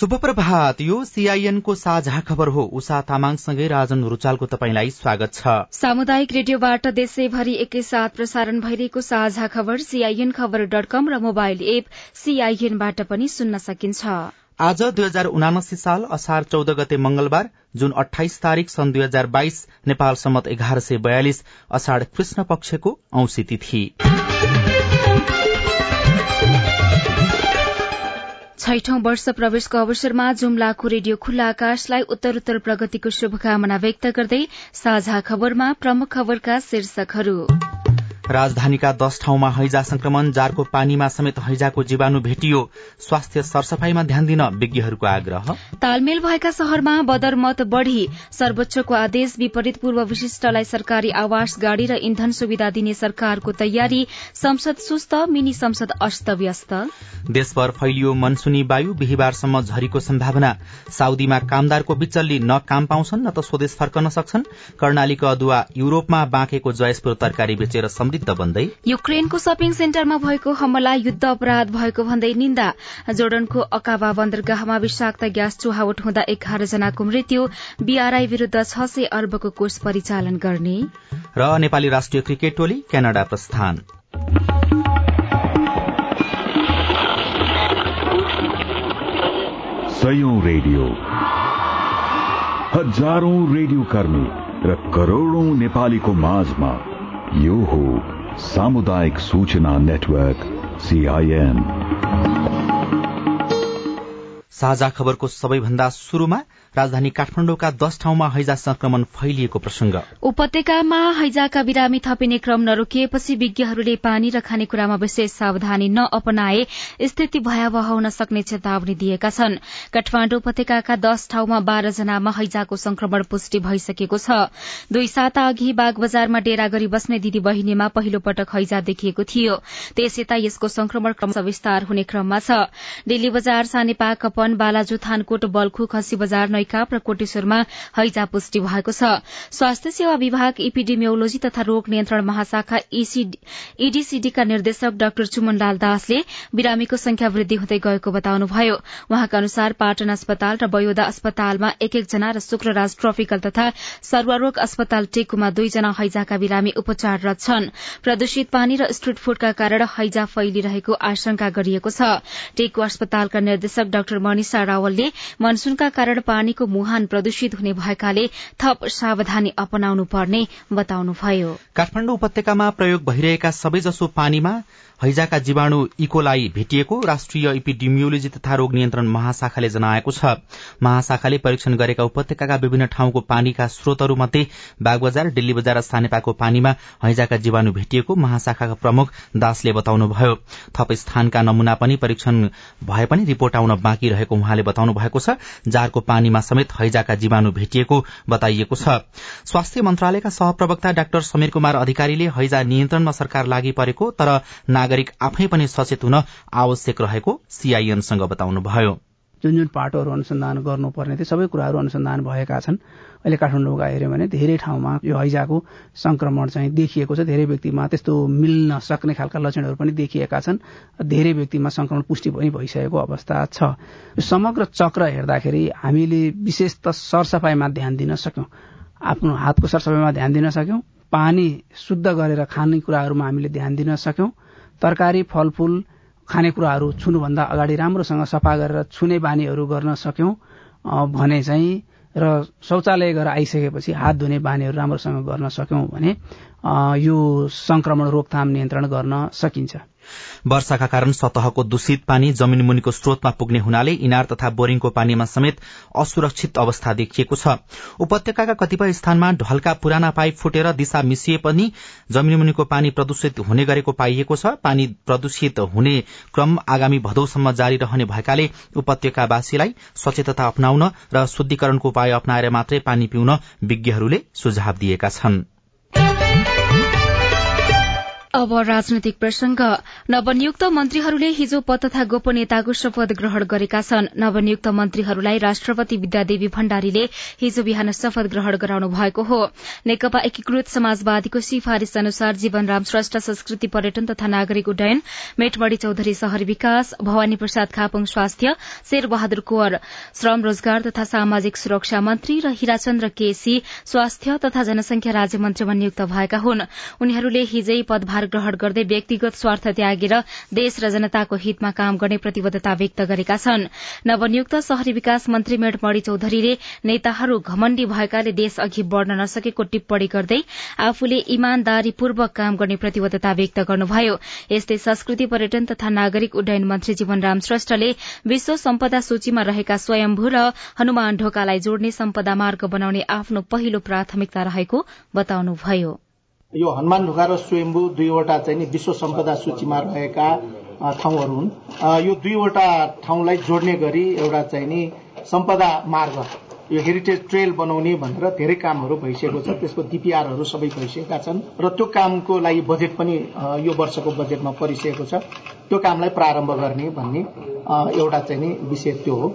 शुभ प्रभात यो सीआईएनको साझा खबर हो। उषा तामाङसँगै राजन रुचालको तपाईँलाई स्वागत छ। सामुदायिक रेडियोबाट देशैभरि एकैसाथ प्रसारण भइरहेको साझा खबर सीआईएन खबर डट कम र मोबाइल एप सीआईएनबाट पनि सुन्न सकिन्छ। आज दुई हजार उनासी साल असार चौध गते मंगलबार जुन अठाइस तारीक सन् दुई हजार बाइस नेपाल सम्मत एघार सय बयालिस असाढ़ कृष्ण पक्षको औंसी तिथि। छैठौं वर्ष प्रवेशको अवसरमा जुम्लाको रेडियो खुल्ला आकाशलाई उत्तरोत्तर प्रगतिको शुभकामना व्यक्त गर्दै साझा खबरमा प्रमुख खबरका शीर्षकहरू। राजधानीका दश ठाउँमा हैजा संक्रमण जारको पानीमा समेत हैजाको जीवाणु भेटियो। स्वास्थ्य सरसफाईमा ध्यान दिन विज्ञहरूको आग्रह। तालमेल भएका शहरमा बदरमत बढ़ी। सर्वोच्चको आदेश विपरीत पूर्व विशिष्टलाई सरकारी आवास गाड़ी र इन्धन सुविधा दिने सरकारको तयारी। संसद सुस्त मिनी संसद अस्तव्यस्त। देशभर फैलियो मनसुनी वायु बिहिबारसम्म झरीको सम्भावना। साउदीमा कामदारको बिचल्ली न काम पाउँछन् न त स्वदेश फर्कन सक्छन्। कर्णालीको अदुवा युरोपमा बाँकेको जयसपुर तरकारी बेचेर समृद्ध बन्दै युक्रेनको सपिङ सेन्टरमा भएको हमला युद्ध अपराध भएको भन्दै निन्दा। जोर्डनको अकाबा बन्दरगाहमा विषाक्त ग्यास चुहावट हुँदा एघार जनाको मृत्यु। बीआरआई विरूद्ध छ सय अर्बको कोष परिचालन गर्ने। र नेपाली राष्ट्रिय क्रिकेट टोली क्यानाडा प्रस्थान। रेडियो। हजारौं रेडियो कर्मी र करोड़ौं नेपालीको माझमा यो हो सामुदायिक सूचना नेटवर्क सीआईएन साझा खबरको सबैभन्दा शुरूमा राजधानी काठमाडौँका दश ठाउँमा हैजा संक्रमण फैलिएको प्रसंग उपत्यकामा हैजाका बिरामी थपिने क्रम नरोकिएपछि विज्ञहरूले पानी र खानेकुरामा विशेष सावधानी नअपनाए स्थिति भयावह हुन सक्ने चेतावनी दिएका छन्। काठमाण्डु उपत्यकाका दश ठाउँमा बाह्र जनामा हैजाको संक्रमण पुष्टि भइसकेको छ। दुई साता अघि बाग बजारमा डेरा गरी बस्ने दिदी बहिनीमा पहिलो पटक हैजा देखिएको थियो। त्यस यता यसको संक्रमण क्रम विस्तार हुने क्रममा छ। दिल्ली बजार सानेपा कपन बालाजु थानकोट बल्खु खसी बजार नैकाप र कोटेश्वरमा हैजा पुष्टि भएको छ। स्वास्थ्य सेवा विभाग इपिडेमियोलोजी तथा रोग नियन्त्रण महाशाखा ईडीसीडीका निर्देशक डाक्टर चुमनलाल दासले बिरामीको संख्या वृद्धि हुँदै गएको बताउनुभयो। उहाँका अनुसार पाटन अस्पताल र बयोदा अस्पतालमा एक एकजना र शुक्रराज ट्रपिकल तथा सर्वरोग अस्पताल टेकुमा दुईजना हैजाका बिरामी उपचाररत छन्। प्रदूषित पानी र स्ट्रीट फूडका कारण हैजा फैलिरहेको आशंका गरिएको छ। टेकु अस्पतालका निर्देशक डाक्टर मनिषा रावलले मनसूनका कारण पानी पानीको मुहान प्रदूषित हुने भएकाले थप सावधानी अपनाउनु पर्ने बताउनुभयो। काठमाडौँ उपत्यकामा प्रयोग भइरहेका सबैजसो पानीमा हैजाका जीवाणु इकोलाई भेटिएको राष्ट्रिय इपिडिमियोलोजी तथा रोग नियन्त्रण महाशाखाले जनाएको छ। महाशाखाले परीक्षण गरेका उपत्यकाका विभिन्न ठाउँको पानीका स्रोतहरूमध्ये बागबजार दिल्ली बजार र सानेपाको पानीमा हैजाका जीवाणु भेटिएको महाशाखाका प्रमुख दासले बताउनुभयो। थप स्थानका नमूना पनि परीक्षण भए पनि रिपोर्ट आउन बाँकी रहेको उहाँले बताउनु भएको छ। जारको पानीमा समेत हैजाका जीवाणु भेटिएको बताइएको छ। स्वास्थ्य मन्त्रालयका सहप्रवक्ता डाक्टर समीर कुमार अधिकारीले हैजा नियन्त्रणमा सरकार लागि परेको तर नागरिक आफै पनि सचेत हुन आवश्यक रहेको सीआईएनसँग बताउनुभयो। जुन जुन पाटोहरू अनुसन्धान गर्नुपर्ने थियो सबै कुराहरू अनुसन्धान भएका छन्। अहिले काठमाडौँका हेऱ्यौँ भने धेरै ठाउँमा यो हैजाको संक्रमण चाहिँ देखिएको छ। धेरै व्यक्तिमा त्यस्तो मिल्न सक्ने खालका लक्षणहरू पनि देखिएका छन्। धेरै व्यक्तिमा संक्रमण पुष्टि पनि भइसकेको अवस्था छ। समग्र चक्र हेर्दाखेरि हामीले विशेष त सरसफाइमा ध्यान दिन सक्यौं। आफ्नो हातको सरसफाइमा ध्यान दिन सक्यौं। पानी शुद्ध गरेर खानेकुराहरूमा हामीले ध्यान दिन सक्यौं। तरकारी फलफूल खानेकुराहरू छुनुभन्दा अगाडि राम्रोसँग सफा गरेर छुने बानीहरू गर्न सक्यौं भने चाहिँ र शौचालय गएर आइसकेपछि हात धुने बानीहरू राम्रोसँग गर्न सक्यौं भने यो संक्रमण रोकथाम नियन्त्रण गर्न सकिन्छ। वर्षाका कारण सतहको दूषित पानी जमिन मुनिको स्रोतमा पुग्ने हुनाले इनार तथा बोरिङको पानीमा समेत असुरक्षित अवस्था देखिएको छ। उपत्यकाका कतिपय स्थानमा ढलका पुराना पाइप फुटेर दिशा मिसिए पनि जमिन मुनिको पानी प्रदूषित हुने गरेको पाइएको छ। पानी प्रदूषित हुने क्रम आगामी भदौसम्म जारी रहने भएकाले उपत्यकावासीलाई सचेतता अप्नाउन र शुद्धिकरणको उपाय अप्नाएर मात्रै पानी पिउन विज्ञहरूले सुझाव दिएका छनृ। अब राजनैतिक प्रसंग। नवनियुक्त मन्त्रीहरूले हिजो पद तथा गोपनीयताको शपथ ग्रहण गरेका छन्। नवनियुक्त मन्त्रीहरूलाई राष्ट्रपति विद्यादेवी भण्डारीले हिजो बिहान शपथ ग्रहण गराउनु भएको हो। नेकपा एकीकृत समाजवादीको सिफारिश अनुसार जीवनराम श्रेष्ठ संस्कृति पर्यटन तथा नागरिक उड्डयन मेटमणी चौधरी शहरी विकास भवानी प्रसाद खापुङ स्वास्थ्य शेरबहादुर कुवर श्रम रोजगार तथा सामाजिक सुरक्षा मन्त्री र हिराचन्द्र केसी स्वास्थ्य तथा जनसंख्या राज्य मन्त्रीमा नियुक्त भएका हुन्। उनीहरूले हिजै पदभार उपहार ग्रहण गर्दै व्यक्तिगत स्वार्थ त्यागेर देश र जनताको हितमा काम गर्ने प्रतिबद्धता व्यक्त गरेका छन्। नवनियुक्त शहरी विकास मन्त्री मेढमणी चौधरीले नेताहरू घमण्डी भएकाले देश अघि बढ़न नसकेको टिप्पणी गर्दै आफूले इमानदारीपूर्वक काम गर्ने प्रतिबद्धता व्यक्त गर्नुभयो। यस्तै संस्कृति पर्यटन तथा नागरिक उड्डयन मन्त्री जीवनराम श्रेष्ठले विश्व सम्पदा सूचीमा रहेका स्वयम्भू र हनुमान ढोकालाई जोड्ने सम्पदा मार्ग बनाउने आफ्नो पहिलो प्राथमिकता रहेको बताउनुभयो। यो हनुमान ढुका र स्वयम्भू दुईवटा चाहिँ नि विश्व सम्पदा सूचीमा रहेका ठाउँहरू हुन्। यो दुईवटा ठाउँलाई जोड्ने गरी एउटा चाहिँ नि सम्पदा मार्ग यो हेरिटेज ट्रेल बनाउने भनेर धेरै कामहरू भइसकेको छ। त्यसको डिपिआरहरू सबै भइसकेका छन् र त्यो कामको लागि बजेट पनि यो वर्षको बजेटमा परिसकेको छ। त्यो कामलाई प्रारम्भ गर्ने भन्ने एउटा चाहिँ नि विषय त्यो हो।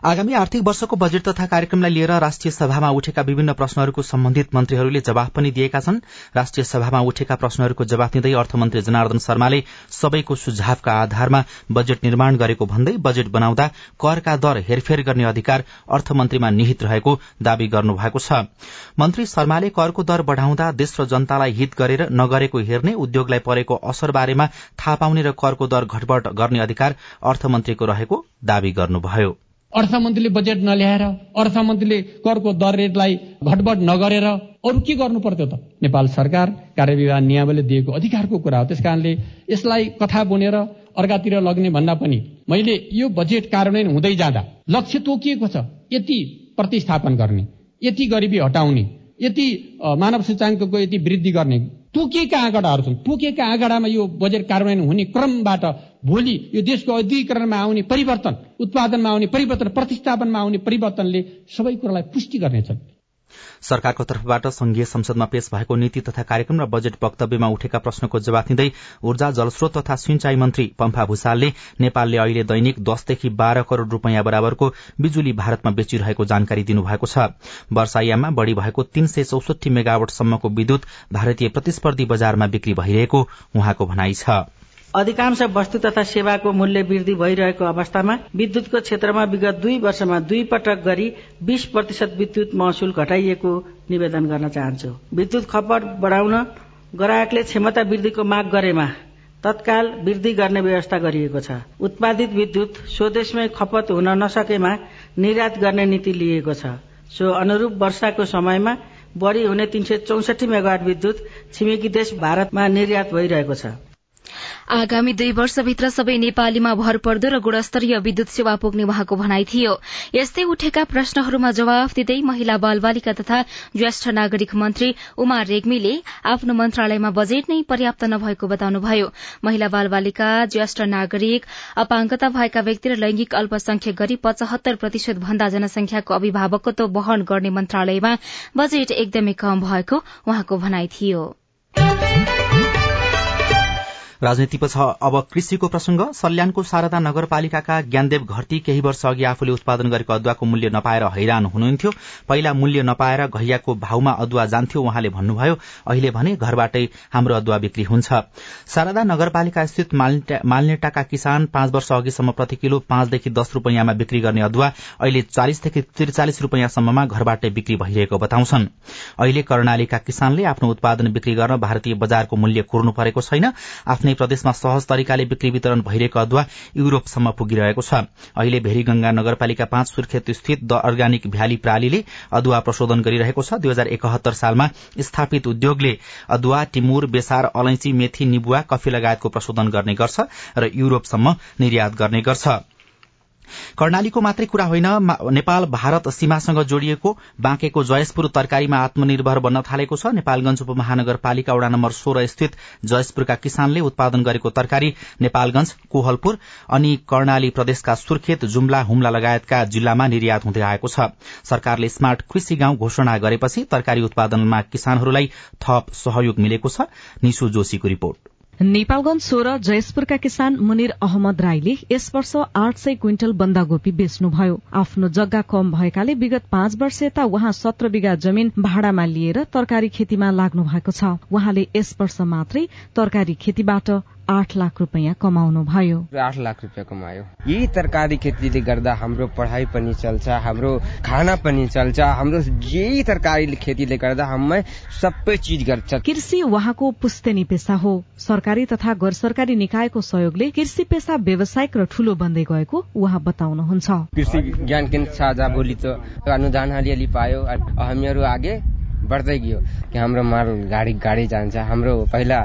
आगामी आर्थिक वर्षको बजेट तथा कार्यक्रमलाई लिएर राष्ट्रिय सभामा उठेका विभिन्न प्रश्नहरूको सम्बन्धित मन्त्रीहरूले जवाफ पनि दिएका छन्। राष्ट्रिय सभामा उठेका प्रश्नहरूको जवाफ दिँदै अर्थमन्त्री जनार्दन शर्माले सबैको सुझावका आधारमा बजेट निर्माण गरेको भन्दै बजेट बनाउँदा करका दर हेरफेर गर्ने अधिकार अर्थमन्त्रीमा निहित रहेको दावी गर्नुभएको छ। मन्त्री शर्माले करको दर बढ़ाउँदा देश र जनतालाई हित गरेर नगरेको हेर्ने उद्योगलाई परेको असर बारेमा थाहा पाउने र करको दर घटबढ़ गर्ने अधिकार अर्थमन्त्रीको रहेको दावी गर्नुभयो। अर्थमन्त्रीले बजेट नल्याएर अर्थमन्त्रीले करको दर रेटलाई घटबड नगरेर अरू के गर्नु पर्थ्यो त? नेपाल सरकार कार्यविभाग नियमले दिएको अधिकारको कुरा हो। त्यस कारणले यसलाई कथा बुनेर अर्कातिर लग्ने भन्दा पनि मैले यो बजेट कार्यान्वयन हुँदै जाँदा लक्ष्य तोकिएको छ। यति प्रतिस्थापन गर्ने यति गरिबी हटाउने यति मानव सूचाङ्कको यति वृद्धि गर्ने तोकिएका आँकडाहरू छन्। तोकिएका आँकडामा यो बजेट कार्यान्वयन हुने क्रमबाट भोलि यो देशको औद्योगिकरणमा आउने परिवर्तन उत्पादनमा आउने परिवर्तन प्रतिस्थापनमा आउने परिवर्तनले सबै कुरालाई पुष्टि गर्नेछन्। सरकारको तर्फबाट संघीय संसदमा पेश भएको नीति तथा कार्यक्रम र बजेट वक्तव्यमा उठेका प्रश्नको जवाब दिँदै ऊर्जा जलस्रोत तथा सिंचाई मन्त्री पम्फा भूषालले नेपालले अहिले दैनिक दसदेखि बाह्र करोड़ रूपियाँ बराबरको बिजुली भारतमा बेचिरहेको जानकारी दिनुभएको छ। वर्षायाममा बढ़ी भएको तीन सय चौसठी मेगावटसम्मको विद्युत भारतीय प्रतिस्पर्धी बजारमा बिक्री भइरहेको उहाँको भनाइ छ। अधिकांश वस्तु तथा सेवाको मूल्य वृद्धि भइरहेको अवस्थामा विद्युतको क्षेत्रमा विगत दुई वर्षमा दुई पटक गरी बीस प्रतिशत विद्युत महसुल घटाइएको निवेदन गर्न चाहन्छु। विद्युत खपत बढ़ाउन ग्राहकले क्षमता वृद्धिको माग गरेमा तत्काल वृद्धि गर्ने व्यवस्था गरिएको छ। उत्पादित विद्युत स्वदेशमै खपत हुन नसकेमा निर्यात गर्ने नीति लिएको छ। सो अनुरूप वर्षाको समयमा बढ़ी हुने तीन सय चौसठी मेगावाट विद्युत छिमेकी देश भारतमा निर्यात भइरहेको छ। आगामी दुई वर्षभित्र सबै नेपालीमा भर पर्दो र गुणस्तरीय विद्युत सेवा पुग्ने उहाँको भनाइ थियो। यस्तै उठेका प्रश्नहरूमा जवाफ दिँदै महिला बाल बालिका तथा ज्येष्ठ नागरिक मन्त्री उमा रेग्मीले आफ्नो मन्त्रालयमा बजेट नै पर्याप्त नभएको बताउनुभयो। महिला बाल बालिका ज्येष्ठ नागरिक अपाङ्गता भएका व्यक्ति र लैंगिक अल्पसंख्यक गरी पचहत्तर प्रतिशत भन्दा जनसंख्याको अभिभावकत्व वहन गर्ने मन्त्रालयमा बजेट एकदमै कम भएको उहाँको भनाइ थियो। राजनीतिपछि अब कृषिको प्रसंग। सल्यानको शारदा नगरपालिकाका ज्ञानदेव घरती केही वर्ष अघि आफूले उत्पादन गरेको अदुवाको मूल्य नपाएर हैरान हुनुहुन्थ्यो। पहिला मूल्य नपाएर घैयाको भावमा अदुवा जान्थ्यो उहाँले भन्नुभयो अहिले भने घरबाटै हाम्रो अदुवा बिक्री हुन्छ। शारदा नगरपालिका स्थित मालनेटाका किसान पाँच वर्ष अघिसम्म प्रति किलो पाँचदेखि दस रूपियाँमा बिक्री गर्ने अदुवा अहिले चालिसदेखि त्रिचालिस रूपियाँसम्ममा घरबाटै बिक्री भइरहेको बताउँछन्। अहिले कर्णालीका किसानले आफ्नो उत्पादन बिक्री गर्न भारतीय बजारको मूल्य कुर्नु परेको छैन। आफ्नै प्रदेशमा सहज तरिकाले बिक्री वितरण भइरहेको अदुवा युरोपसम्म पुगिरहेको छ। अहिले भेरीगंगा नगरपालिका पाँच सुर्खेत स्थित द अर्ग्यानिक भ्याली प्रालीले अदुवा प्रशोधन गरिरहेको छ। दुई हजार एकहत्तर सालमा स्थापित उद्योगले अदुवा टिमुर बेसार अलैंची मेथी निबुवा कफी लगायतको प्रशोधन गर्ने गर्छ र युरोपसम्म निर्यात गर्ने गर्छ। कर्णालीको मात्रै कुरा होइन नेपाल भारत सीमासँग जोडिएको बाँकेको जयसपुर तरकारीमा आत्मनिर्भर बन्न थालेको छ। नेपालगंज उपमहानगरपालिका वड़ा नम्बर सोह्र स्थित जयसपुरका किसानले उत्पादन गरेको तरकारी नेपालगंज कोहलपुर अनि कर्णाली प्रदेशका सुर्खेत जुम्ला हुम्ला लगायतका जिल्लामा निर्यात हुँदै आएको छ। सरकारले स्मार्ट कृषि गाउँ घोषणा गरेपछि तरकारी उत्पादनमा किसानहरूलाई थप सहयोग मिलेको छ। निशु जोशीको रिपोर्ट। नेपालगंज सोह्र जयसपुरका किसान मुनिर अहमद राईले यस वर्ष आठ सय क्विन्टल बन्दागोपी बेच्नुभयो। आफ्नो जग्गा कम भएकाले विगत पाँच वर्ष यता उहाँ सत्र बिघा जमीन भाडामा लिएर तरकारी खेतीमा लाग्नु भएको छ। उहाँले यस वर्ष मात्रै तरकारी खेतीबाट आठ लाख रुपियाँ कमाउनु भयो। आठ लाख रुपियाँ कमायो। यही तरकारी खेतीले गर्दा हाम्रो पढाइ पनि चल्छ हाम्रो खाना पनि चल्छ हाम्रो यही तरकारी खेतीले गर्दा हामी सबै चिज गर्छ। कृषि उहाँको पुस्तेनी पेसा हो। सरकारी तथा गैर सरकारी निकायको सहयोगले कृषि पेसा व्यावसायिक र ठूलो बन्दै गएको उहाँ बताउनुहुन्छ। कृषि ज्ञान केन्द्र साझा भोलि त अनुदान अलिअलि पायो। हामीहरू आगे बढ्दै गयो कि हाम्रो माल गाडी गाडी जान्छ। हाम्रो पहिला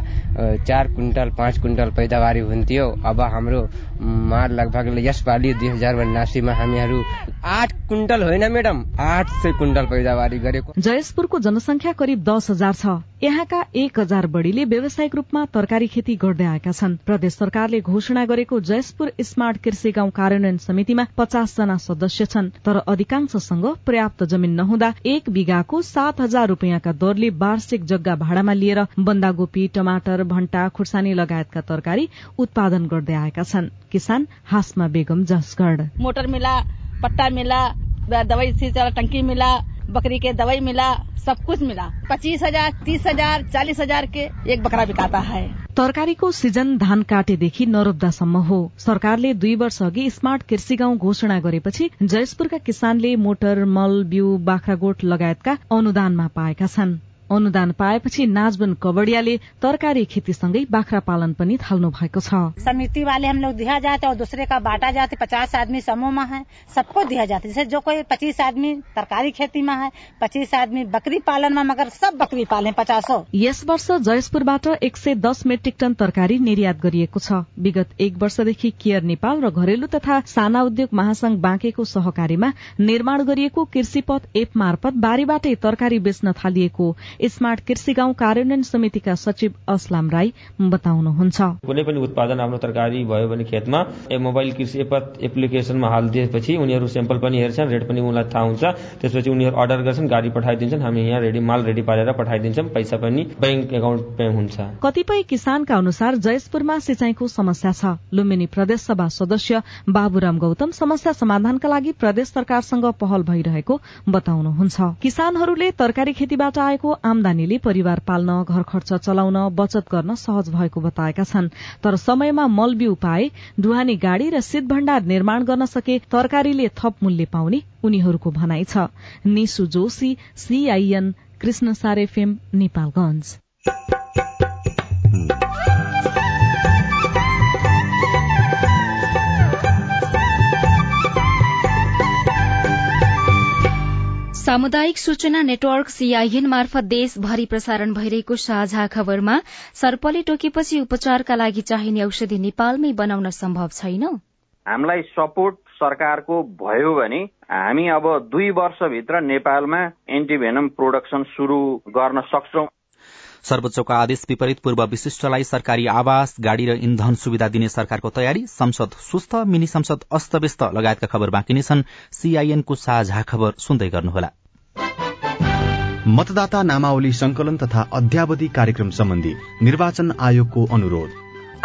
चार क्विन्टल पाँच क्विन्टल पैदावारी हुन्थ्यो। अब हाम्रो माल लगभग यसपालि दुई हजार उनासीमा हामीहरू आठ क्विन्टल होइन म्याडम आठ सय क्विन्टल पैदावारी गरेको। जयसपुरको जनसंख्या करिब दस हजार छ। यहाँका एक हजार बढ़ीले व्यावसायिक रूपमा तरकारी खेती गर्दै आएका छन्। प्रदेश सरकारले घोषणा गरेको जयसपुर स्मार्ट कृषि गाउँ कार्यान्वयन समितिमा पचास जना सदस्य छन्। तर अधिकांशसँग पर्याप्त जमीन नहुँदा एक बिघाको सात हजार रूपियाँका दरले वार्षिक जग्गा भाडामा लिएर बन्दागोपी टमाटर भण्टा खुर्सानी लगायतका तरकारी उत्पादन गर्दै आएका छन्। किसान हासमा बेगम जसगढ़। मोटर मिला पट्टा मिला दवाई टंकी मिला बकरी के दवाई मिला सब कुछ मिला। पच्चीस हजार तीस हजार चालीस हजार के एक बकरा बिकाता है। तरकारीको सिजन धान काटेदेखि नरोप्दासम्म हो। सरकारले दुई वर्ष अघि स्मार्ट कृषि गाउँ घोषणा गरेपछि जयसपुरका किसानले मोटर मल बिउ बाख्रागोठ लगायतका अनुदानमा पाएका छन्। अनुदान पाएपछि नाजबन कबड़ियाले तरकारी खेतीसँगै बाख्रा पालन पनि थाल्नु भएको छ। समिति वाले हम लोग दिया जाते और दूसरे का बांटा जाते पचास आदमी समूह में है सबको दिया जाता जैसे जो कोई पच्चीस आदमी तरकारी खेती में है पच्चीस आदमी बकरी पालन में मगर सब बकरी पाले पचासो। यस वर्ष जयसपुरबाट एक सय दस मेट्रिक टन तरकारी निर्यात गरिएको छ। विगत एक वर्षदेखि केयर नेपाल र घरेलु तथा साना उद्योग महासंघ बाँकेको सहकारीमा निर्माण गरिएको कृषिपथ एप मार्फत बारीबाटै तरकारी बेच्न थालिएको स्मार्ट कृषि गाउँ कार्यान्वयन समितिका सचिव असलाम राई बताउनुहुन्छ। कुनै पनि उत्पादन आफ्नो तरकारी भयो भने खेतमा मोबाइल कृषि एप्लिकेशनमा हालिदिएपछि उनीहरू सेम्पल पनि हेर्छन् रेट पनि उनीलाई थाहा हुन्छ। त्यसपछि उनीहरू अर्डर गर्छन् गाडी पठाइदिन्छन् हामी यहाँ रेडी माल रेडी पारेर पठाइदिन्छौँ पैसा पनि ब्याङ्क एकाउन्ट पे हुन्छ। कतिपय किसानका अनुसार जयसपुरमा सिंचाईको समस्या छ। लुम्बिनी प्रदेश सभा सदस्य बाबुराम गौतम समस्या समाधानका लागि प्रदेश सरकारसँग पहल भइरहेको बताउनुहुन्छ। किसानहरूले तरकारी खेतीबाट आएको आमदानीले परिवार पाल्न घर खर्च चलाउन बचत गर्न सहज भएको बताएका छन्। तर समयमा मलबिउ पाए ढुवानी गाड़ी र शीत भण्डार निर्माण गर्न सके तरकारीले थप मूल्य पाउने उनीहरूको भनाइ छ। निशु जोशी सीआईएन कृष्ण सारेफेम नेपालगंज सामुदायिक सूचना नेटवर्क सीआईएन मार्फत देशभरि प्रसारण भइरहेको साझा खबरमा सर्पले टोकेपछि उपचारका लागि चाहिने औषधि नेपालमै बनाउन सम्भव छैन। हामीलाई सपोर्ट सरकारको भयो भने हामी अब दुई वर्षभित्र नेपालमा एन्टिभेनम प्रोडक्सन शुरू गर्न सक्छौ। सर्वोच्चको आदेश विपरीत पूर्व विशिष्टलाई सरकारी आवास गाड़ी र इन्धन सुविधा दिने सरकारको तयारी संसद सुस्त मिनी संसद अस्तव्यस्त लगायतका खबर बाँकी नै छन्। सीआईएनको साझा खबर सुन्दै गर्नुहोला। मतदाता नामावली संकलन तथा अध्यावधि कार्यक्रम सम्बन्धी निर्वाचन आयोगको अनुरोध।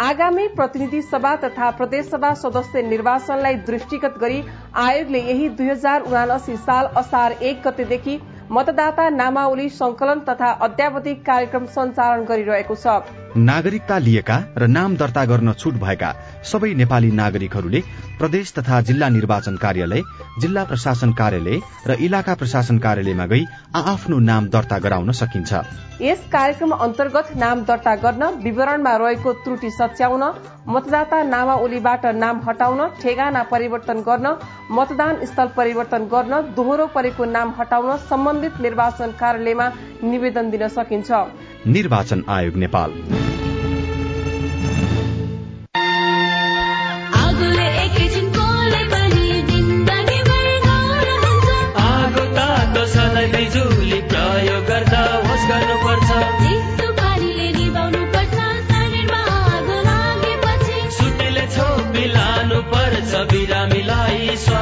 आगामी प्रतिनिधि सभा तथा प्रदेश सभा सदस्य निर्वाचनलाई दृष्टिगत गरी आयोगले यही दुई हजार उनासी साल असार एक गतेदेखि मतदाता नामावली संकलन तथा अध्यावधि कार्यक्रम सञ्चालन गरिरहेको छ। नागरिकता लिएका र नाम दर्ता गर्न छुट भएका सबै नेपाली नागरिकहरूले प्रदेश तथा जिल्ला निर्वाचन कार्यालय जिल्ला प्रशासन कार्यालय र इलाका प्रशासन कार्यालयमा गई आआफ्नो नाम दर्ता गराउन सकिन्छ। यस कार्यक्रम अन्तर्गत नाम दर्ता गर्न विवरणमा रहेको त्रुटि सच्याउन मतदाता नामावलीबाट नाम हटाउन ठेगाना परिवर्तन गर्न मतदान स्थल परिवर्तन गर्न दोहोरो परेको नाम हटाउन सम्बन्धित निर्वाचन कार्यालयमा निवेदन दिन सकिन्छ। निर्वाचन आयोग नेपाल।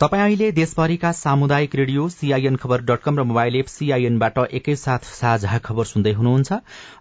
तपाईँ अहिले देशभरिका सामुदायिक radio CIN Khabar dot com र मोबाइल एप सीआईएनबाट एकैसाथ साझा खबर सुन्दै हुनुहुन्छ।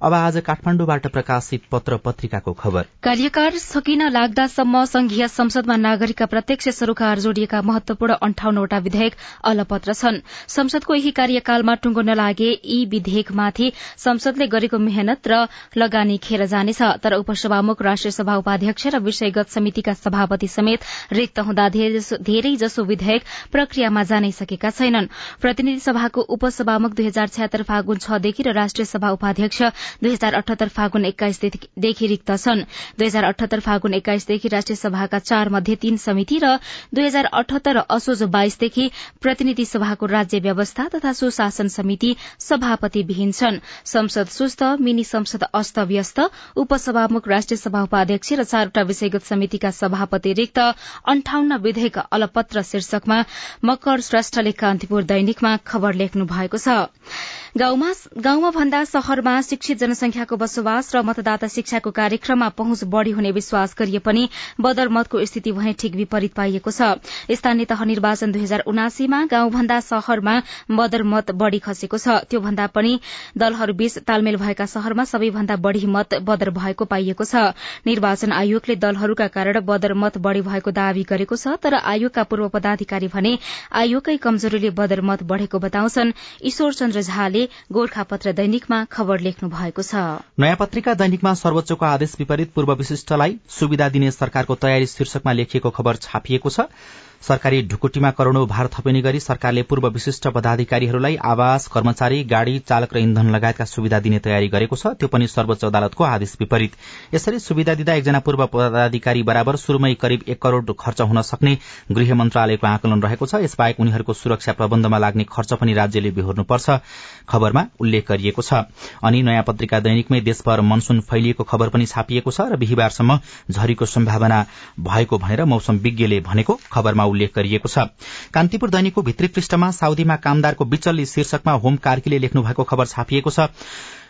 अब आज काठमाण्डुबाट प्रकाशित पत्र पत्रिकाको खबर। कार्यकाल सकिन लाग्दासम्म संघीय संसदमा नागरिकका प्रत्यक्ष सरोकार जोडिएका महत्वपूर्ण अन्ठाउन्नवटा विधेयक अलपत्र छन्। संसदको यही कार्यकालमा टुंगो नलागे यी विधेयकमाथि संसदले गरेको मेहनत र लगानी खेर जानेछ। तर उपसभामुख राष्ट्रिय सभा उपाध्यक्ष र विषयगत समितिका सभापति समेत रिक्त हुँदा धेरै जसो विधेयक प्रक्रियामा जानै सकेका छैनन्। प्रतिनिधि सभाको उपसभामुख दुई हजार छ्यात्तर फागुन छदेखि र राष्ट्रिय सभा उपाध्यक्ष दुई हजार अठहत्तर फागुन एक्काइसदेखि रिक्त छन्। दुई हजार अठहत्तर फागुन एक्काइसदेखि राष्ट्रिय सभाका चार मध्ये तीन समिति र दुई हजार अठहत्तर असोज बाइसदेखि प्रतिनिधि सभाको राज्य व्यवस्था तथा सुशासन समिति सभापति विहीन छन्। संसद सुस्त मिनी संसद अस्तव्यस्त उपसभामुख राष्ट्रिय सभा उपाध्यक्ष र चारवटा विषयगत समितिका सभापति रिक्त अन्ठाउन्न विधेयक अलपत्र शीर्षकमा मकर श्रेष्ठले कान्तिपुर दैनिकमा खबर लेख्नु भएको छ। गाउँमा भन्दा शहरमा शिक्षित जनसंख्याको बसोबास र मतदाता शिक्षाको कार्यक्रममा पहुँच बढ़ी हुने विश्वास गरिए पनि बदरमतको स्थिति भने ठिक विपरीत पाइएको छ। स्थानीय तह निर्वाचन दुई हजार उनासीमा गाउँभन्दा शहरमा बदरमत बढ़ी खसेको छ। त्योभन्दा पनि दलहरूबीच तालमेल भएका शहरमा सबैभन्दा बढ़ी मत बदर भएको पाइएको छ। निर्वाचन आयोगले दलहरूका कारण बदरमत बढ़ी भएको दावी गरेको छ तर आयोगका पूर्व पदाधिकारी भने आयोगकै कमजोरीले बदरमत बढ़ेको बताउँछन्। ईश्वर चन्द्र झाले गोर्खापत्र दैनिकमा खबर लेख्नु भएको छ। नयाँ पत्रिका दैनिकमा सर्वोच्चको आदेश विपरीत पूर्व विशिष्टलाई सुविधा दिने सरकारको तयारी शीर्षकमा लेखिएको खबर छापिएको छ। सरकारी ढुकुटीमा करोड़ौं भार थपिने गरी सरकारले पूर्व विशिष्ट पदाधिकारीहरूलाई आवास कर्मचारी गाड़ी चालक र इन्धन लगायतका सुविधा दिने तयारी गरेको छ। त्यो पनि सर्वोच्च अदालतको आदेश विपरीत। यसरी सुविधा दिँदा एकजना पूर्व पदाधिकारी बराबर शुरूमै करिब एक करोड़ खर्च हुन सक्ने गृह मन्त्रालयको आकलन रहेको छ। यसबाहेक उनीहरूको सुरक्षा प्रबन्धमा लाग्ने खर्च पनि राज्यले बेहोर्नुपर्छ खबरमा उल्लेख गरिएको छ। अनि नयाँ पत्रिका दैनिकमै देशभर मनसून फैलिएको खबर पनि छापिएको छ र बिहिबारसम्म झरीको सम्भावना भएको भनेर मौसम विज्ञले भनेको खबरमा उल्लेख गरिएको छ। कान्तिपुर दैनिकको भित्री पृष्ठमा साउदीमा कामदारको विचल्ली शीर्षकमा होम कार्कीले लेख्नु भएको खबर छापिएको छ।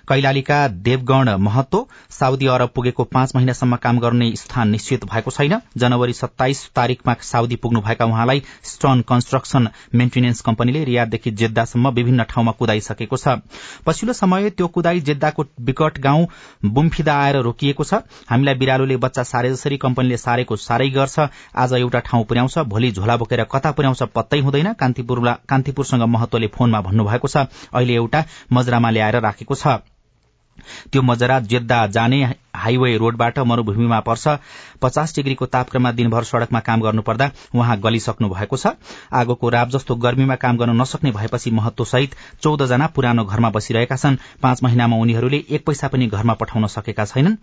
कैलालीका देवगण महत्व साउदी अरब पुगेको पाँच महिनासम्म काम गर्ने स्थान निश्चित भएको छैन। जनवरी सत्ताइस तारीकमा साउदी पुग्नु भएका उहाँलाई स्टन कन्स्ट्रक्सन मेन्टेनेन्स कम्पनीले रियाददेखि जेद्दासम्म विभिन्न ठाउँमा कुदाइसकेको छ। पछिल्लो समय त्यो कुदाई जेद्दाको विकट गाउँ बुम्फिदा आएर रोकिएको छ। हामीलाई बिरालोले बच्चा सारे जसरी कम्पनीले सारेको सारै गर्छ। आज एउटा ठाउँ पुर्याउँछ भोलि झोला बोकेर कता पुर्याउँछ पत्तै हुँदैन। कान्तिपुरसँग महत्वले फोनमा भन्नुभएको छ। अहिले एउटा मजरामा ल्याएर राखेको छ। त्यो मजरा जेद्दा जाने हाइवे रोडबाट मरूभूमिमा पर्छ। पचास डिग्रीको तापक्रममा दिनभर सड़कमा काम गर्नुपर्दा उहाँ गलिसक्नु भएको छ। आगोको राप जस्तो गर्मीमा काम गर्न नसक्ने भएपछि महत्वसहित चौध जना पुरानो घरमा बसिरहेका छन्। पाँच महिनामा उनीहरूले एक पैसा पनि घरमा पठाउन सकेका छैनन्।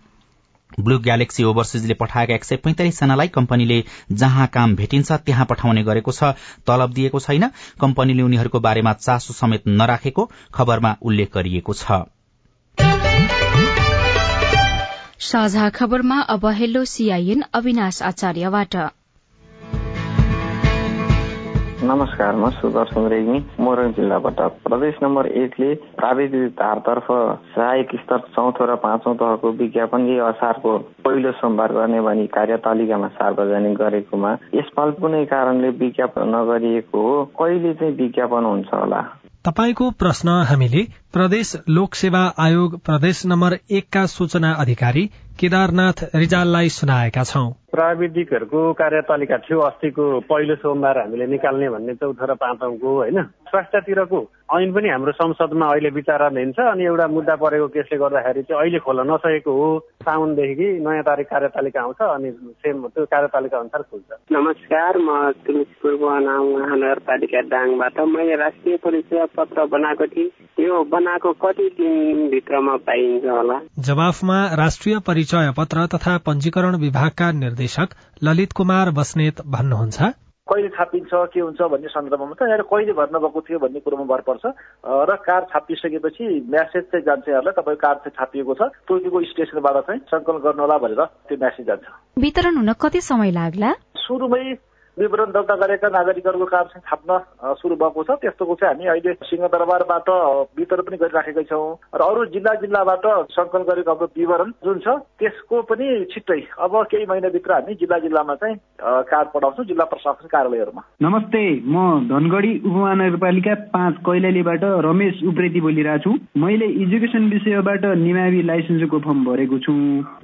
ब्लू ग्यालेक्सी ओभरसिजले पठाएका एक सय पैंतालिस जनालाई कम्पनीले जहाँ काम भेटिन्छ त्यहाँ पठाउने गरेको छ। तलब दिएको छैन। कम्पनीले उनीहरूको बारेमा चासो समेत नराखेको खबरमा उल्लेख गरिएको छ। साझा खबरमा अब हेलो सीआईएन अविनाश आचार्यबाट। नमस्कार म सुदर्शन रेग्मी मोरङ जिल्लाबाट। प्रदेश नम्बर एकले प्राविधिक धारतर्फ सहायक स्तर चौथो र पाँचौं तहको विज्ञापन यही असारको पहिलो सोमबार गर्ने भनी कार्यतालिकामा सार्वजनिक गरेकोमा यसपाल कुनै कारणले विज्ञापन नगरिएको हो? कहिले चाहिँ विज्ञापन हुन्छ होला? तपाईँको प्रश्न हामीले प्रदेश लोकसेवा आयोग प्रदेश नम्बर एकका सूचना अधिकारी केदारनाथ रिजाललाई सुनाएका छौं। प्राविधिकहरूको कार्यतालिका थियो अस्तिको पहिलो सोमबार हामीले निकाल्ने भन्ने चौथो र पाँचौँको होइन? स्वास्थ्यतिरको ऐन पनि हाम्रो संसदमा अहिले विचाराधीन छ अनि एउटा मुद्दा परेको केसले गर्दाखेरि चाहिँ अहिले खोल्न नसकेको हो। साउनदेखि नयाँ तारिक कार्यतालिका आउँछ अनि सेम त्यो कार्यतालिका अनुसार खुल्छ। नमस्कार म तुलसीपुर बनाउ महानगरपालिका दाङबाट। मैले राष्ट्रिय परिचय पत्र बनाएको थिएँ। यो बनाएको कति दिनभित्रमा पाइन्छ होला? जवाफमा राष्ट्रिय परिचय पत्र तथा पञ्जीकरण विभागका निर्देशक ललित कुमार बस्नेत भन्नुहुन्छ। कहिले छापिन्छ के हुन्छ भन्ने सन्दर्भमा त यहाँ कहिले भर्न गएको थियो भन्ने कुरोमा भर पर्छ। र कार्ड छापिसकेपछि म्यासेज चाहिँ जान्छ यहाँलाई तपाईँको कार्ड चाहिँ छापिएको छ। तोकेको स्टेसनबाट चाहिँ सङ्कलन गर्नु होला भनेर त्यो म्यासेज जान्छ। वितरण हुन कति समय लाग्ला? सुरुमै विवरण दर्ता गरेका नागरिकहरूको कार्ड चाहिँ छाप्न सुरु भएको छ। त्यस्तोको चाहिँ हामी अहिले सिंहदरबारबाट वितरण पनि गरिराखेकै छौँ। र अरू जिल्ला जिल्लाबाट सङ्कलन गरेको अब विवरण जुन छ त्यसको पनि छिट्टै अब केही महिनाभित्र हामी जिल्ला जिल्लामा चाहिँ कार्ड पठाउँछौँ जिल्ला प्रशासन कार्यालयहरूमा। नमस्ते म धनगढी उपमहानगरपालिका पाँच कैलालीबाट रमेश उप्रेती बोलिरहेको छु। मैले एजुकेसन विषयबाट निमावि लाइसेन्सको फर्म भरेको छु।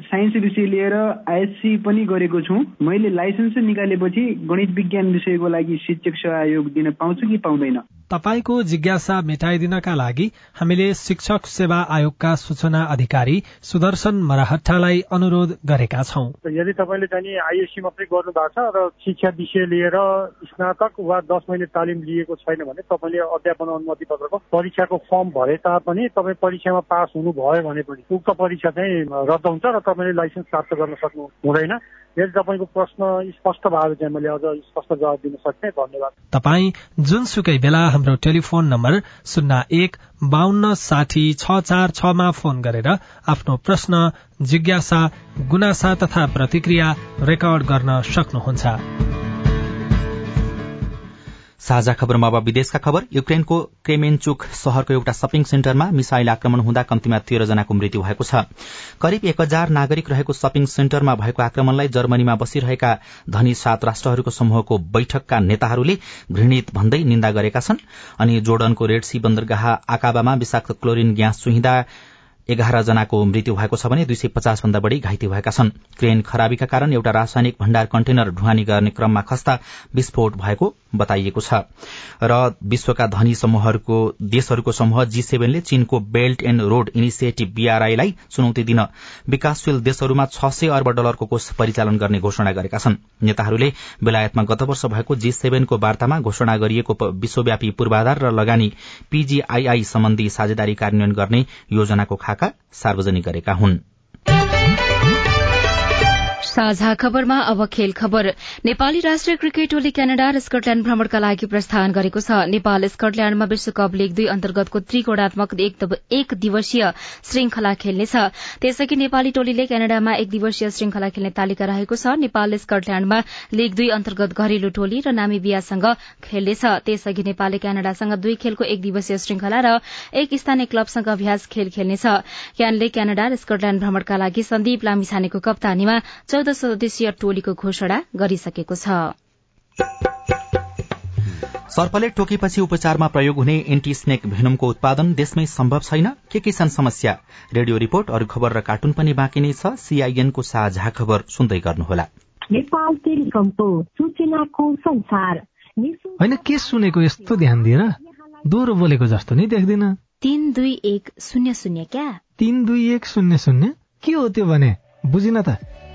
साइन्स विषय लिएर आइएससी पनि गरेको छु। मैले लाइसेन्स निकालेपछि गणित विज्ञान विषयको लागि शिक्षक सहयोग दिन पाउँछु कि पाउँदैन? तपाईँको जिज्ञासा मेटाइदिनका लागि हामीले शिक्षक सेवा आयोगका सूचना अधिकारी सुदर्शन मराहट्टालाई अनुरोध गरेका छौं। यदि तपाईँले चाहिँ आइएससी मात्रै गर्नु भएको छ र शिक्षा विषय लिएर स्नातक वा दस महिने तालिम लिएको छैन भने तपाईँले अध्यापन अनुमति पत्रको परीक्षाको फर्म भरे तापनि तपाईँ परीक्षामा पास हुनुभयो भने पनि उक्त परीक्षा चाहिँ रद्द हुन्छ र तपाईँले लाइसेन्स प्राप्त गर्न सक्नु हुँदैन। यदि तपाईँको प्रश्न स्पष्ट भयो चाहिँ मैले अझ स्पष्ट जवाब दिन सक्ने। धन्यवाद। तपाईँ जुनसुकै बेला हाम्रो टेलिफोन नम्बर शून्य एक बान्न साठी छ चार छमा फोन गरेर आफ्नो प्रश्न जिज्ञासा गुनासा तथा प्रतिक्रिया रेकर्ड गर्न सक्नुहुन्छ। साझा खबरमा अब विदेशका खबर। युक्रेनको क्रेमेन्चुक शहरको एउटा शपिङ सेन्टरमा मिसाइल आक्रमण हुँदा कम्तीमा तेह्र जनाको मृत्यु भएको छ। करिब एक हजार नागरिक रहेको शपिङ सेन्टरमा भएको आक्रमणलाई जर्मनीमा बसिरहेका धनी सात राष्ट्रहरूको समूहको बैठकका नेताहरूले घृणित भन्दै निन्दा गरेका छन्। अनि जोर्डनको रेड सी बन्दरगाह आकाबामा विषाक्त क्लोरिन ग्यास चुहिँदा एघार जनाको मृत्यु भएको छ भने दुई सय पचास भन्दा बढ़ी घाइते भएका छन्। क्रेन खराबीका कारण एउटा रासायनिक भण्डार कन्टेनर ढुवानी गर्ने क्रममा खस्ता विस्फोट भएको बताइएको छ। र विश्वका धनी समूहहरूको देशहरूको समूह जी सेभेनले चीनको बेल्ट एण्ड रोड इनिसिएटिभ बीआरआईलाई चुनौती दिन विकासशील देशहरूमा छ सय अर्ब डलरको कोष परिचालन गर्ने घोषणा गरेका छन्। नेताहरूले बेलायतमा गत वर्ष भएको जी सेभेनको वार्तामा घोषणा गरिएको विश्वव्यापी पूर्वाधार र लगानी पीजीआईआई सम्बन्धी साझेदारी कार्यान्वयन गर्ने योजनाको खाका सार्वजनिक गरेका हुन्। साझा खबरमा अब खेल खबर। नेपाली राष्ट्रिय क्रिकेट टोली क्यानाडा र स्कटल्याण्ड भ्रमणका लागि प्रस्थान गरेको छ। नेपाल स्कटल्याण्डमा विश्वकप लीग दुई अन्तर्गतको त्रिकोणात्मक एक दिवसीय श्रृंखला खेल्नेछ। त्यसअघि नेपाली टोलीले क्यानाडामा एक दिवसीय श्रृंखला खेल्ने तालिका रहेको छ। नेपाल स्कटल्याण्डमा लीग दुई अन्तर्गत घरेलु टोली र नामिबियासँग खेल्नेछ। त्यसअघि नेपालले क्यानाडासँग दुई खेलको एक दिवसीय श्रृंखला र एक स्थानीय क्लबसँग अभ्यास खेल खेल्नेछ। क्यानले क्यानाडा र स्कटल्याण्ड भ्रमणका लागि सन्दीप लामिछानेको कप्तानीमा चौध सदस्यीय टोलीको घोषणा गरिसकेको छ। सर्पले टोकेपछि उपचारमा प्रयोग हुने एन्टी स्नेक भेनमको उत्पादन देशमै सम्भव छैन। के के छन् समस्या? रेडियो रिपोर्ट अरू खबर र कार्टुन पनि बाँकी नै छ। सीआईएनको साझा खबर सुन्दै गर्नुहोला। नेपाल टेलिकमको सूचनाको संसार। होइन के सुनेको यस्तो ध्यान दिएर दोहोरो बोलेको जस्तो नि देख्दिन। तीन दुई एक शून्य शून्य क्या? तीन दुई एक शून्य शून्य? के हो त्यो भने? बुझिन त।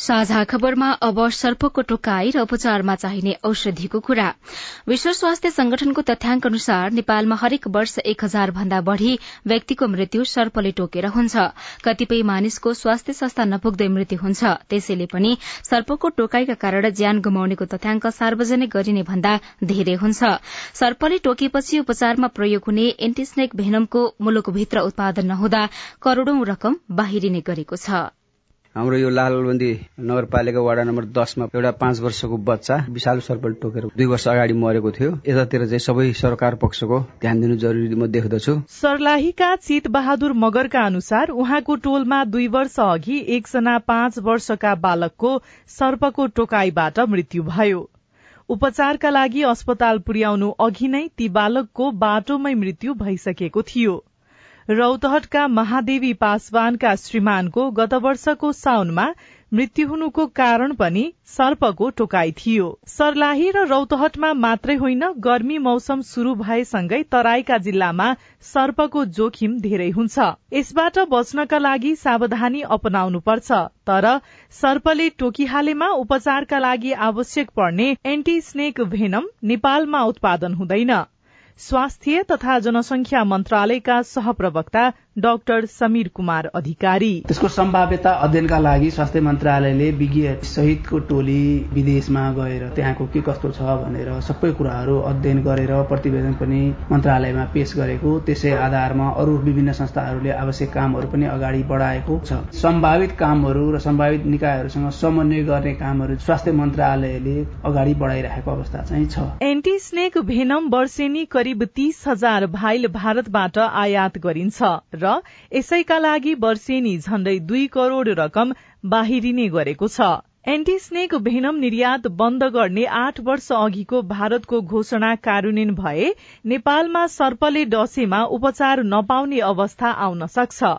साझा खबरमा अब सर्पको टोकाई र उपचारमा चाहिने औषधिको कुरा। विश्व स्वास्थ्य संगठनको तथ्याङ्क अनुसार नेपालमा हरेक वर्ष एक हजार भन्दा बढ़ी व्यक्तिको मृत्यु सर्पले टोकेर हुन्छ। कतिपय मानिसको स्वास्थ्य संस्था नपुग्दै मृत्यु हुन्छ। त्यसैले पनि सर्पको टोकाईका कारण ज्यान गुमाउनेको तथ्याङ्क सार्वजनिक गरिने भन्दा धेरै हुन्छ। सर्पले टोकेपछि उपचारमा प्रयोग हुने एन्टिस्नेक भेनमको मुलुकभित्र उत्पादन नहुँदा करोड़ौं रकम बाहिरिने गरेको छ। हाम्रो यो लालबन्दी नगरपालिका वडा नम्बर दसमा एउटा पाँच वर्षको बच्चा विशाल सर्पल टोकेर दुई वर्ष अगाडि मरेको थियो। यतातिर चाहिँ सबै सरकार पक्षको ध्यान दिनु जरुरी म देख्दछु। सर्लाहीका चित बहादुर मगरका अनुसार उहाँको टोलमा दुई वर्ष अघि एकजना पाँच वर्षका बालकको सर्पको टोकाईबाट मृत्यु भयो। उपचारका लागि अस्पताल पुर्याउनु अघि नै ती बालकको बाटोमै मृत्यु भइसकेको थियो। रौतहटका महादेवी पासवानका श्रीमानको गत वर्षको साउनमा मृत्यु हुनुको कारण पनि सर्पको टोकाई थियो। सर्लाही र रौतहटमा मात्रै होइन गर्मी मौसम शुरू भएसँगै तराईका जिल्लामा सर्पको जोखिम धेरै हुन्छ। यसबाट बच्नका लागि सावधानी अपनाउनुपर्छ तर सर्पले टोकिहालेमा उपचारका लागि आवश्यक पर्ने एन्टी स्नेक भेनम नेपालमा उत्पादन हुँदैन। स्वास्थ्य तथा जनसंख्या मन्त्रालयका सहप्रवक्ता डाक्टर समीर कुमार अधिकारी। त्यसको सम्भाव्यता अध्ययनका लागि स्वास्थ्य मन्त्रालयले विज्ञ सहितको टोली विदेशमा गएर त्यहाँको के कस्तो छ भनेर सबै कुराहरू अध्ययन गरेर प्रतिवेदन पनि मन्त्रालयमा पेश गरेको त्यसै आधारमा अरू विभिन्न संस्थाहरूले आवश्यक कामहरू पनि अगाडि बढाएको छ। सम्भावित कामहरू र सम्भावित निकायहरूसँग समन्वय गर्ने कामहरू स्वास्थ्य मन्त्रालयले अगाडि बढाइरहेको अवस्था चाहिँ छ। एन्टी स्नेक भेनम वर्षेनी करिब तीस हजार भाइल भारतबाट आयात गरिन्छ र यसैका लागि वर्षेनी झण्डै दुई करोड़ रकम बाहिरिने गरेको छ। एन्टिस्नेक भेनम निर्यात बन्द गर्ने आठ वर्ष अघिको भारतको घोषणा कार्यान्वयन भए नेपालमा सर्पले डसेमा उपचार नपाउने अवस्था आउन सक्छ।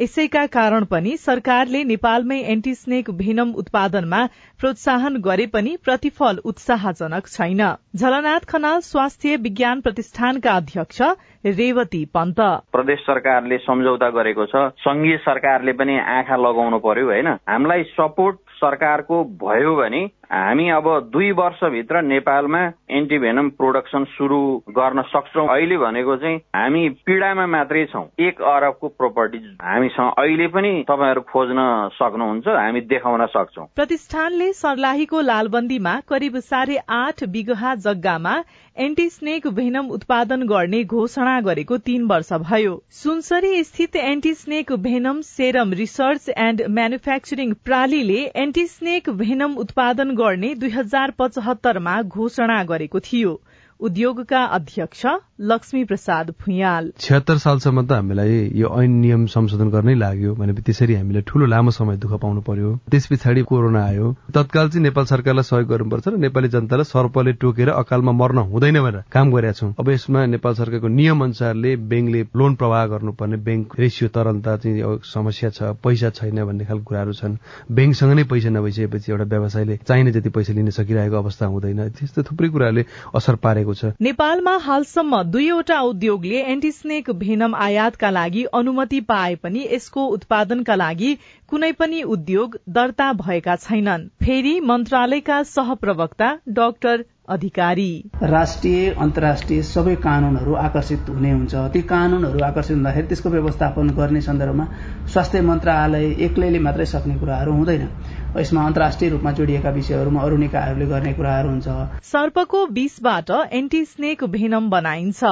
यसैका कारण पनि सरकारले नेपालमै एन्टिस्नेक भेनम उत्पादनमा प्रोत्साहन गरे पनि प्रतिफल उत्साहजनक छैन। झलनाथ खनाल स्वास्थ्य विज्ञान प्रतिष्ठानका अध्यक्ष रेवती पन्त। प्रदेश सरकारले सम्झौता गरेको छ। संघीय सरकारले पनि आँखा लगाउनु पर्यो होइन? हामीलाई सपोर्ट सरकारको भयो भने हामी अब दुई वर्षभित्र नेपालमा एन्टिभेनम प्रोडक्सन सुरु गर्न सक्छौँ। अहिले भनेको चाहिँ हामी पीडामा मात्रै छौँ। एक अरबको प्रोपर्टी हामीसँग अहिले पनि तपाईँहरू खोज्न सक्नुहुन्छ हामी देखाउन सक्छौँ। प्रतिष्ठानले सर्लाहीको लालबन्दीमा करिब साढे आठ बिगहा जग्गामा एन्टी स्नेक भेनम उत्पादन गर्ने घोषणा गरेको तीन वर्ष भयो। सुनसरी स्थित anti snake venom serum research and manufacturing प्रालीले anti snake venom उत्पादन गर्ने दुई हजार पचहत्तरमा घोषणा गरेको थियो। उद्योगका अध्यक्ष लक्ष्मी प्रसाद भुइयाल। छिहत्तर सालसम्म त हामीलाई यो ऐन नियम संशोधन गर्नै लाग्यो भने त्यसरी हामीले ठूलो लामो समय दुःख पाउनु पर्यो। त्यस पछाडि कोरोना आयो। तत्काल चाहिँ नेपाल सरकारलाई सहयोग गर्नुपर्छ र नेपाली जनतालाई सर्पले टोकेर अकालमा मर्न हुँदैन भनेर काम गरेका छौँ। अब यसमा नेपाल सरकारको नियम अनुसारले ब्याङ्कले लोन प्रवाह गर्नुपर्ने ब्याङ्क रेसियो तरलता चाहिँ समस्या छ पैसा छैन भन्ने खालको कुराहरू छन्। ब्याङ्कसँग नै पैसा नभइसकेपछि एउटा व्यवसायले चाहिने जति पैसा लिन सकिरहेको अवस्था हुँदैन। त्यस्तो थुप्रै कुराहरूले असर पारेको छ। नेपालमा हालसम्म दुईवटा उद्योगले एन्टिस्नेक भेनम आयातका लागि अनुमति पाए पनि यसको उत्पादनका लागि कुनै पनि उद्योग दर्ता भएका छैनन्। फेरि मन्त्रालयका सहप्रवक्ता डाक्टर अधिकारी। राष्ट्रिय अन्तर्राष्ट्रिय सबै कानूनहरू आकर्षित हुने हुन्छ। ती कानूनहरू आकर्षित हुँदाखेरि त्यसको व्यवस्थापन गर्ने सन्दर्भमा स्वास्थ्य मन्त्रालय एक्लैले मात्रै सक्ने कुराहरू हुँदैन। यसमा अन्तर्राष्ट्रिय रूपमा जोडिएका विषयहरूमा अरू निकायहरूले गर्ने कुराहरू हुन्छ। सर्पको विषबाट एन्टी स्नेक भेनम बनाइन्छ।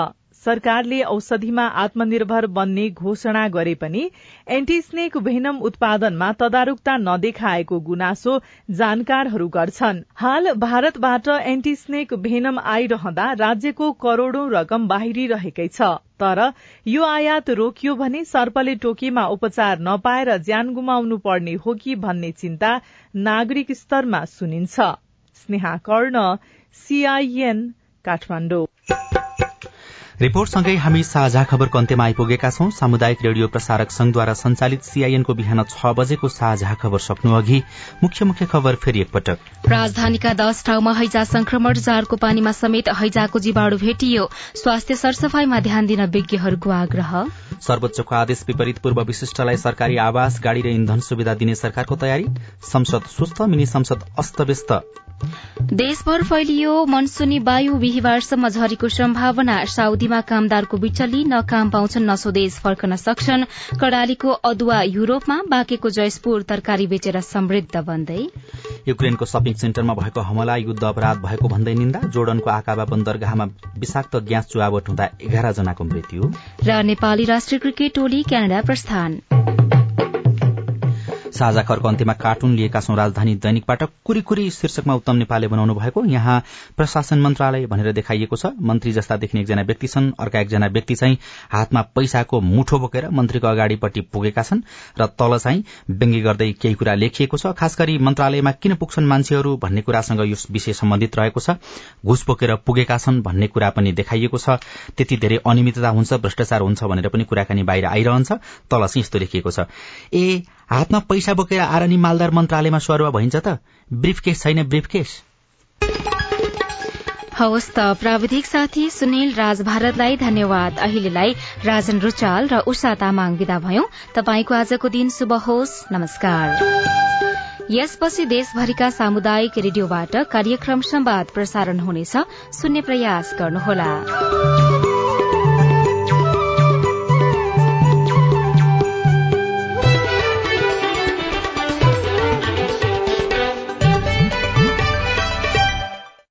सरकारले औषधिमा आत्मनिर्भर बन्ने घोषणा गरे पनि एन्टिस्नेक भेनम उत्पादनमा तदारुकता नदेखाएको गुनासो जानकारहरू गर्छन्। हाल भारतबाट एन्टिस्नेक भेनम आइरहँदा राज्यको करोड़ौं रकम बाहिरिरहेकै छ। तर यो आयात रोकियो भने सर्पले टोकीमा उपचार नपाएर ज्यान गुमाउनु पर्ने हो कि भन्ने चिन्ता नागरिक स्तरमा सुनिन्छ। स्नेहा कर्ण सीआईएन काठमाडौँ। रिपोर्टसँगै हामी साझा खबरको अन्त्यमा आइपुगेका छौं। सामुदायिक रेडियो प्रसारक संघद्वारा संचालित सीआईएनको बिहान छ बजेको साझा खबर सक्नु अघि मुख्य मुख्य खबर फेरि एकपटक। राजधानीका दश ठाउँमा हैजा संक्रमण जारको पानीमा समेत हैजाको जीवाणु भेटियो। स्वास्थ्य सरसफाईमा ध्यान दिन विज्ञहरूको आग्रह। सर्वोच्चको आदेश विपरीत पूर्व विशिष्टलाई सरकारी आवास गाड़ी र इन्धन सुविधा दिने सरकारको तयारी। संसद सुस्थ मिनी संसद अस्तव्यस्त। देशभर फैलियो मनसुनी वायु बिहिबारसम्म झरीको सम्भावना। साउदीमा कामदारको बिचल्ली न काम पाउँछन् न स्वदेश फर्कन सक्छन्। कडालीको अदुवा युरोपमा बाँकेको जयसपुर तरकारी बेचेर समृद्ध बन्दै। युक्रेनको सपिङ सेन्टरमा भएको हमला युद्ध अपराध भएको भन्दै निन्दा। जोर्डनको आकाबा बन्दरगाहमा विषाक्त ग्यास चुहावट हुँदा एघार जनाको मृत्यु। र नेपाली राष्ट्रिय क्रिकेट टोली क्यानाडा प्रस्थान। साझा खरको अन्त्यमा कार्टुन लिएका छौं राजधानी दैनिकबाट कुरीकुरी शीर्षकमा उत्तम नेपालले बनाउनु भएको यहाँ प्रशासन मन्त्रालय भनेर देखाइएको छ। मन्त्री जस्ता देख्ने एकजना व्यक्ति छन्। अर्का एकजना व्यक्ति चाहिँ हातमा पैसाको मुठो बोकेर मन्त्रीको अगाडिपट्टि पुगेका छन् र तल चाहिँ व्यङ्ग्य गर्दै केही कुरा लेखिएको छ। खास गरी मन्त्रालयमा किन पुग्छन् मान्छेहरू भन्ने कुरासँग यो विषय सम्बन्धित रहेको छ। घुस बोकेर पुगेका छन् भन्ने कुरा पनि देखाइएको छ। त्यति धेरै अनियमितता हुन्छ भ्रष्टाचार हुन्छ भनेर पनि कुराकानी बाहिर आइरहन्छ। तल चाहिँ यस्तो लेखिएको छ। ए हातमा पैसा बोकेर आरनी मालदार मन्त्रालयमा सरुवा भइन्छ त। ब्रिफकेस छैन ब्रिफकेस। हवस् त प्राविधिक साथी सुनिल राज भारतलाई धन्यवाद। अहिलेलाई राजन रुचाल र उषा तामाङ विदा भयौं। तपाईँको आजको दिन शुभ होस्। नमस्कार। यसपछि देशभरिका सामुदायिक रेडियोबाट कार्यक्रम संवाद प्रसारण हुनेछ। सुन्ने प्रयास गर्नुहोला।